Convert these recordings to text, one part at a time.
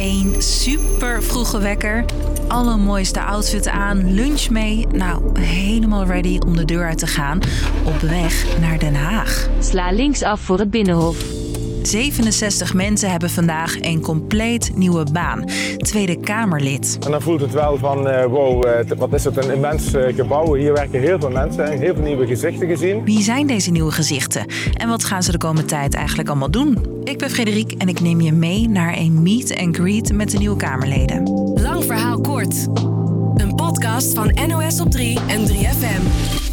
Een super vroege wekker, allermooiste outfit aan, lunch mee. Nou, helemaal ready om de deur uit te gaan op weg naar Den Haag. Sla links af voor het Binnenhof. 67 mensen hebben vandaag een compleet nieuwe baan. Tweede Kamerlid. En dan voelt het wel van, uh, wow, uh, wat is het een immens uh, gebouw. Hier werken heel veel mensen en heel veel nieuwe gezichten gezien. Wie zijn deze nieuwe gezichten? En wat gaan ze de komende tijd eigenlijk allemaal doen? Ik ben Frederik en ik neem je mee naar een meet and greet met de nieuwe Kamerleden. Lang verhaal kort. Een podcast van NOS op 3 en 3FM.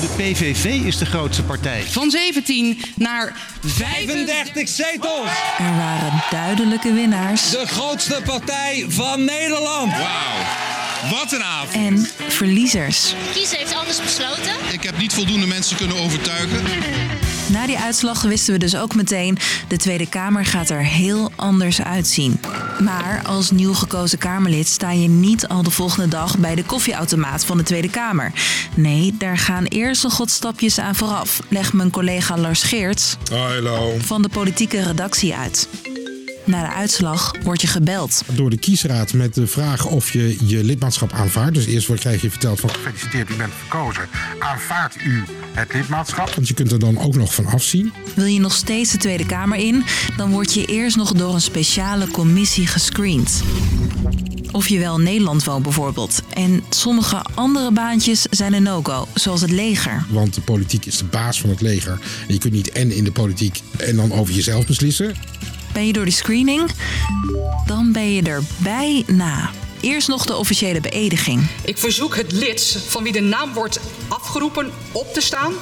De PVV is de grootste partij. Van 17 naar 35 zetels. Er waren duidelijke winnaars. De grootste partij van Nederland. Wauw. Wat een avond. En verliezers. Kiezer heeft anders besloten. Ik heb niet voldoende mensen kunnen overtuigen. Na die uitslag wisten we dus ook meteen, de Tweede Kamer gaat er heel anders uitzien. Maar als nieuw gekozen Kamerlid sta je niet al de volgende dag bij de koffieautomaat van de Tweede Kamer. Nee, daar gaan eerst nog wat stapjes aan vooraf, legt mijn collega Lars Geerts Hallo. van de politieke redactie uit. Na de uitslag word je gebeld. Door de kiesraad met de vraag of je je lidmaatschap aanvaardt. Dus eerst krijg je verteld van gefeliciteerd, u bent verkozen. Aanvaardt u het lidmaatschap? Want je kunt er dan ook nog van afzien. Wil je nog steeds de Tweede Kamer in, dan word je eerst nog door een speciale commissie gescreend. Of je wel in Nederland woont bijvoorbeeld. En sommige andere baantjes zijn een no-go, zoals het leger. Want de politiek is de baas van het leger. En je kunt niet en in de politiek en dan over jezelf beslissen. Ben je door die screening? Dan ben je er bijna. Eerst nog de officiële beëdiging. Ik verzoek het lid van wie de naam wordt afgeroepen op te staan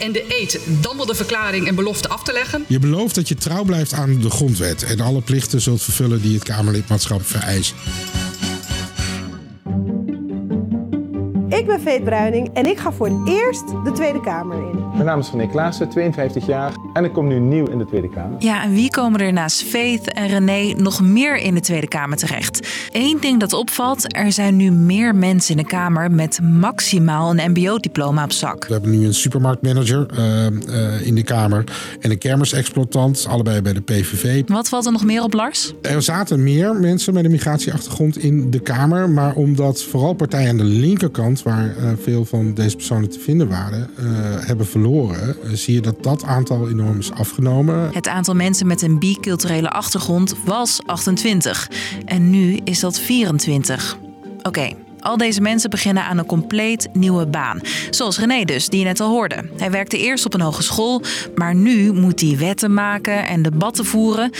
en de eed, dan wel de verklaring en belofte af te leggen. Je belooft dat je trouw blijft aan de grondwet en alle plichten zult vervullen die het Kamerlidmaatschap vereisen. Ik ben Veet Bruining en ik ga voor het eerst de Tweede Kamer in. Mijn naam is René Klaassen, 52 jaar en ik kom nu nieuw in de Tweede Kamer. Ja, en wie komen er naast Faith en René nog meer in de Tweede Kamer terecht? Eén ding dat opvalt, er zijn nu meer mensen in de Kamer met maximaal een mbo-diploma op zak. We hebben nu een supermarktmanager uh, uh, in de Kamer en een kermisexploitant, allebei bij de PVV. Wat valt er nog meer op, Lars? Er zaten meer mensen met een migratieachtergrond in de Kamer, maar omdat vooral partijen aan de linkerkant, waar uh, veel van deze personen te vinden waren, hebben verloren, zie je dat dat aantal enorm is afgenomen. Het aantal mensen met een biculturele achtergrond was 28 en nu is dat 24. Oké. Al deze mensen beginnen aan een compleet nieuwe baan. Zoals René dus, die je net al hoorde. Hij werkte eerst op een hogeschool, maar nu moet hij wetten maken en debatten voeren.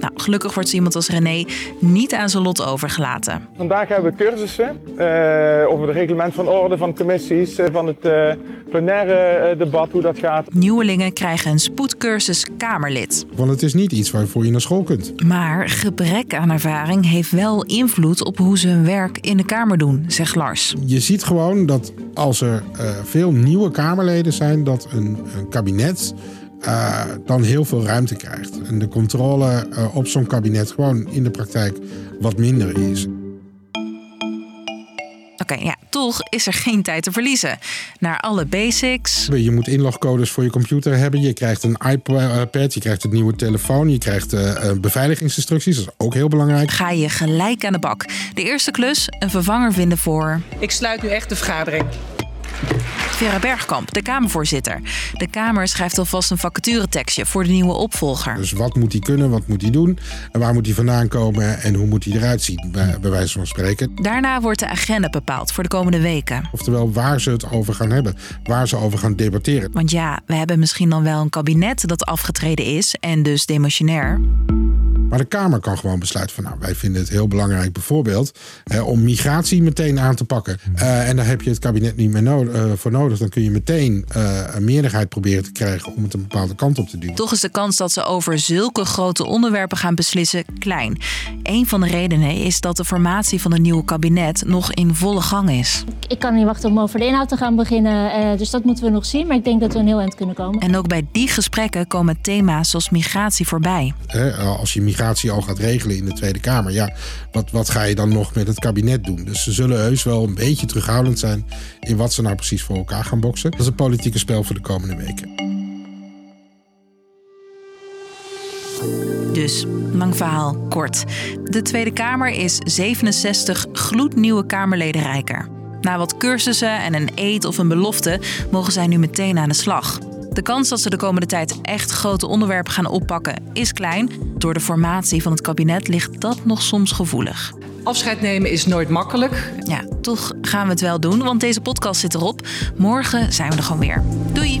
Nou, gelukkig wordt iemand als René niet aan zijn lot overgelaten. Vandaag hebben we cursussen uh, over het reglement van orde van commissies, uh, van het uh, plenaire debat, hoe dat gaat. Nieuwelingen krijgen een spoedcursus Kamerlid. Want het is niet iets waarvoor je naar school kunt. Maar gebrek aan ervaring heeft wel invloed op hoe ze hun werk in de Kamer doen, zegt Lars. Je ziet gewoon dat als er veel nieuwe Kamerleden zijn, dat een, een kabinet uh, dan heel veel ruimte krijgt. En de controle uh, op zo'n kabinet gewoon in de praktijk wat minder is. Oké, okay, ja, toch is er geen tijd te verliezen. Naar alle basics. Je moet inlogcodes voor je computer hebben. Je krijgt een iPad, je krijgt een nieuwe telefoon. Je krijgt uh, beveiligingsinstructies, dat is ook heel belangrijk. Ga je gelijk aan de bak. De eerste klus, een vervanger vinden voor... Ik sluit nu echt de vergadering. Vera Bergkamp, de Kamervoorzitter. De Kamer schrijft alvast een vacaturetekstje voor de nieuwe opvolger. Dus wat moet hij kunnen, wat moet hij doen? En waar moet hij vandaan komen en hoe moet hij eruit zien, bij, bij wijze van spreken. Daarna wordt de agenda bepaald voor de komende weken. Oftewel waar ze het over gaan hebben, waar ze over gaan debatteren. Want ja, we hebben misschien dan wel een kabinet dat afgetreden is en dus demissionair. Maar de Kamer kan gewoon besluiten van nou, wij vinden het heel belangrijk bijvoorbeeld eh, om migratie meteen aan te pakken. Uh, en daar heb je het kabinet niet meer nodig, uh, voor nodig. Dan kun je meteen uh, een meerderheid proberen te krijgen om het een bepaalde kant op te duwen. Toch is de kans dat ze over zulke grote onderwerpen gaan beslissen klein. Een van de redenen is dat de formatie van een nieuwe kabinet nog in volle gang is. Ik kan niet wachten om over de inhoud te gaan beginnen. dus dat moeten we nog zien. Maar ik denk dat we een heel eind kunnen komen. En ook bij die gesprekken komen thema's zoals migratie voorbij. als je migratie al gaat regelen in de Tweede Kamer. Ja, wat, wat ga je dan nog met het kabinet doen? Dus ze zullen heus wel een beetje terughoudend zijn in wat ze nou precies voor elkaar gaan boksen. Dat is een politieke spel voor de komende weken. Dus, lang verhaal, kort. De Tweede Kamer is 67 gloednieuwe Kamerleden rijker. Na wat cursussen en een eed of een belofte mogen zij nu meteen aan de slag. De kans dat ze de komende tijd echt grote onderwerpen gaan oppakken is klein. Door de formatie van het kabinet ligt dat nog soms gevoelig. Afscheid nemen is nooit makkelijk. Ja, toch gaan we het wel doen, want deze podcast zit erop. Morgen zijn we er gewoon weer. Doei!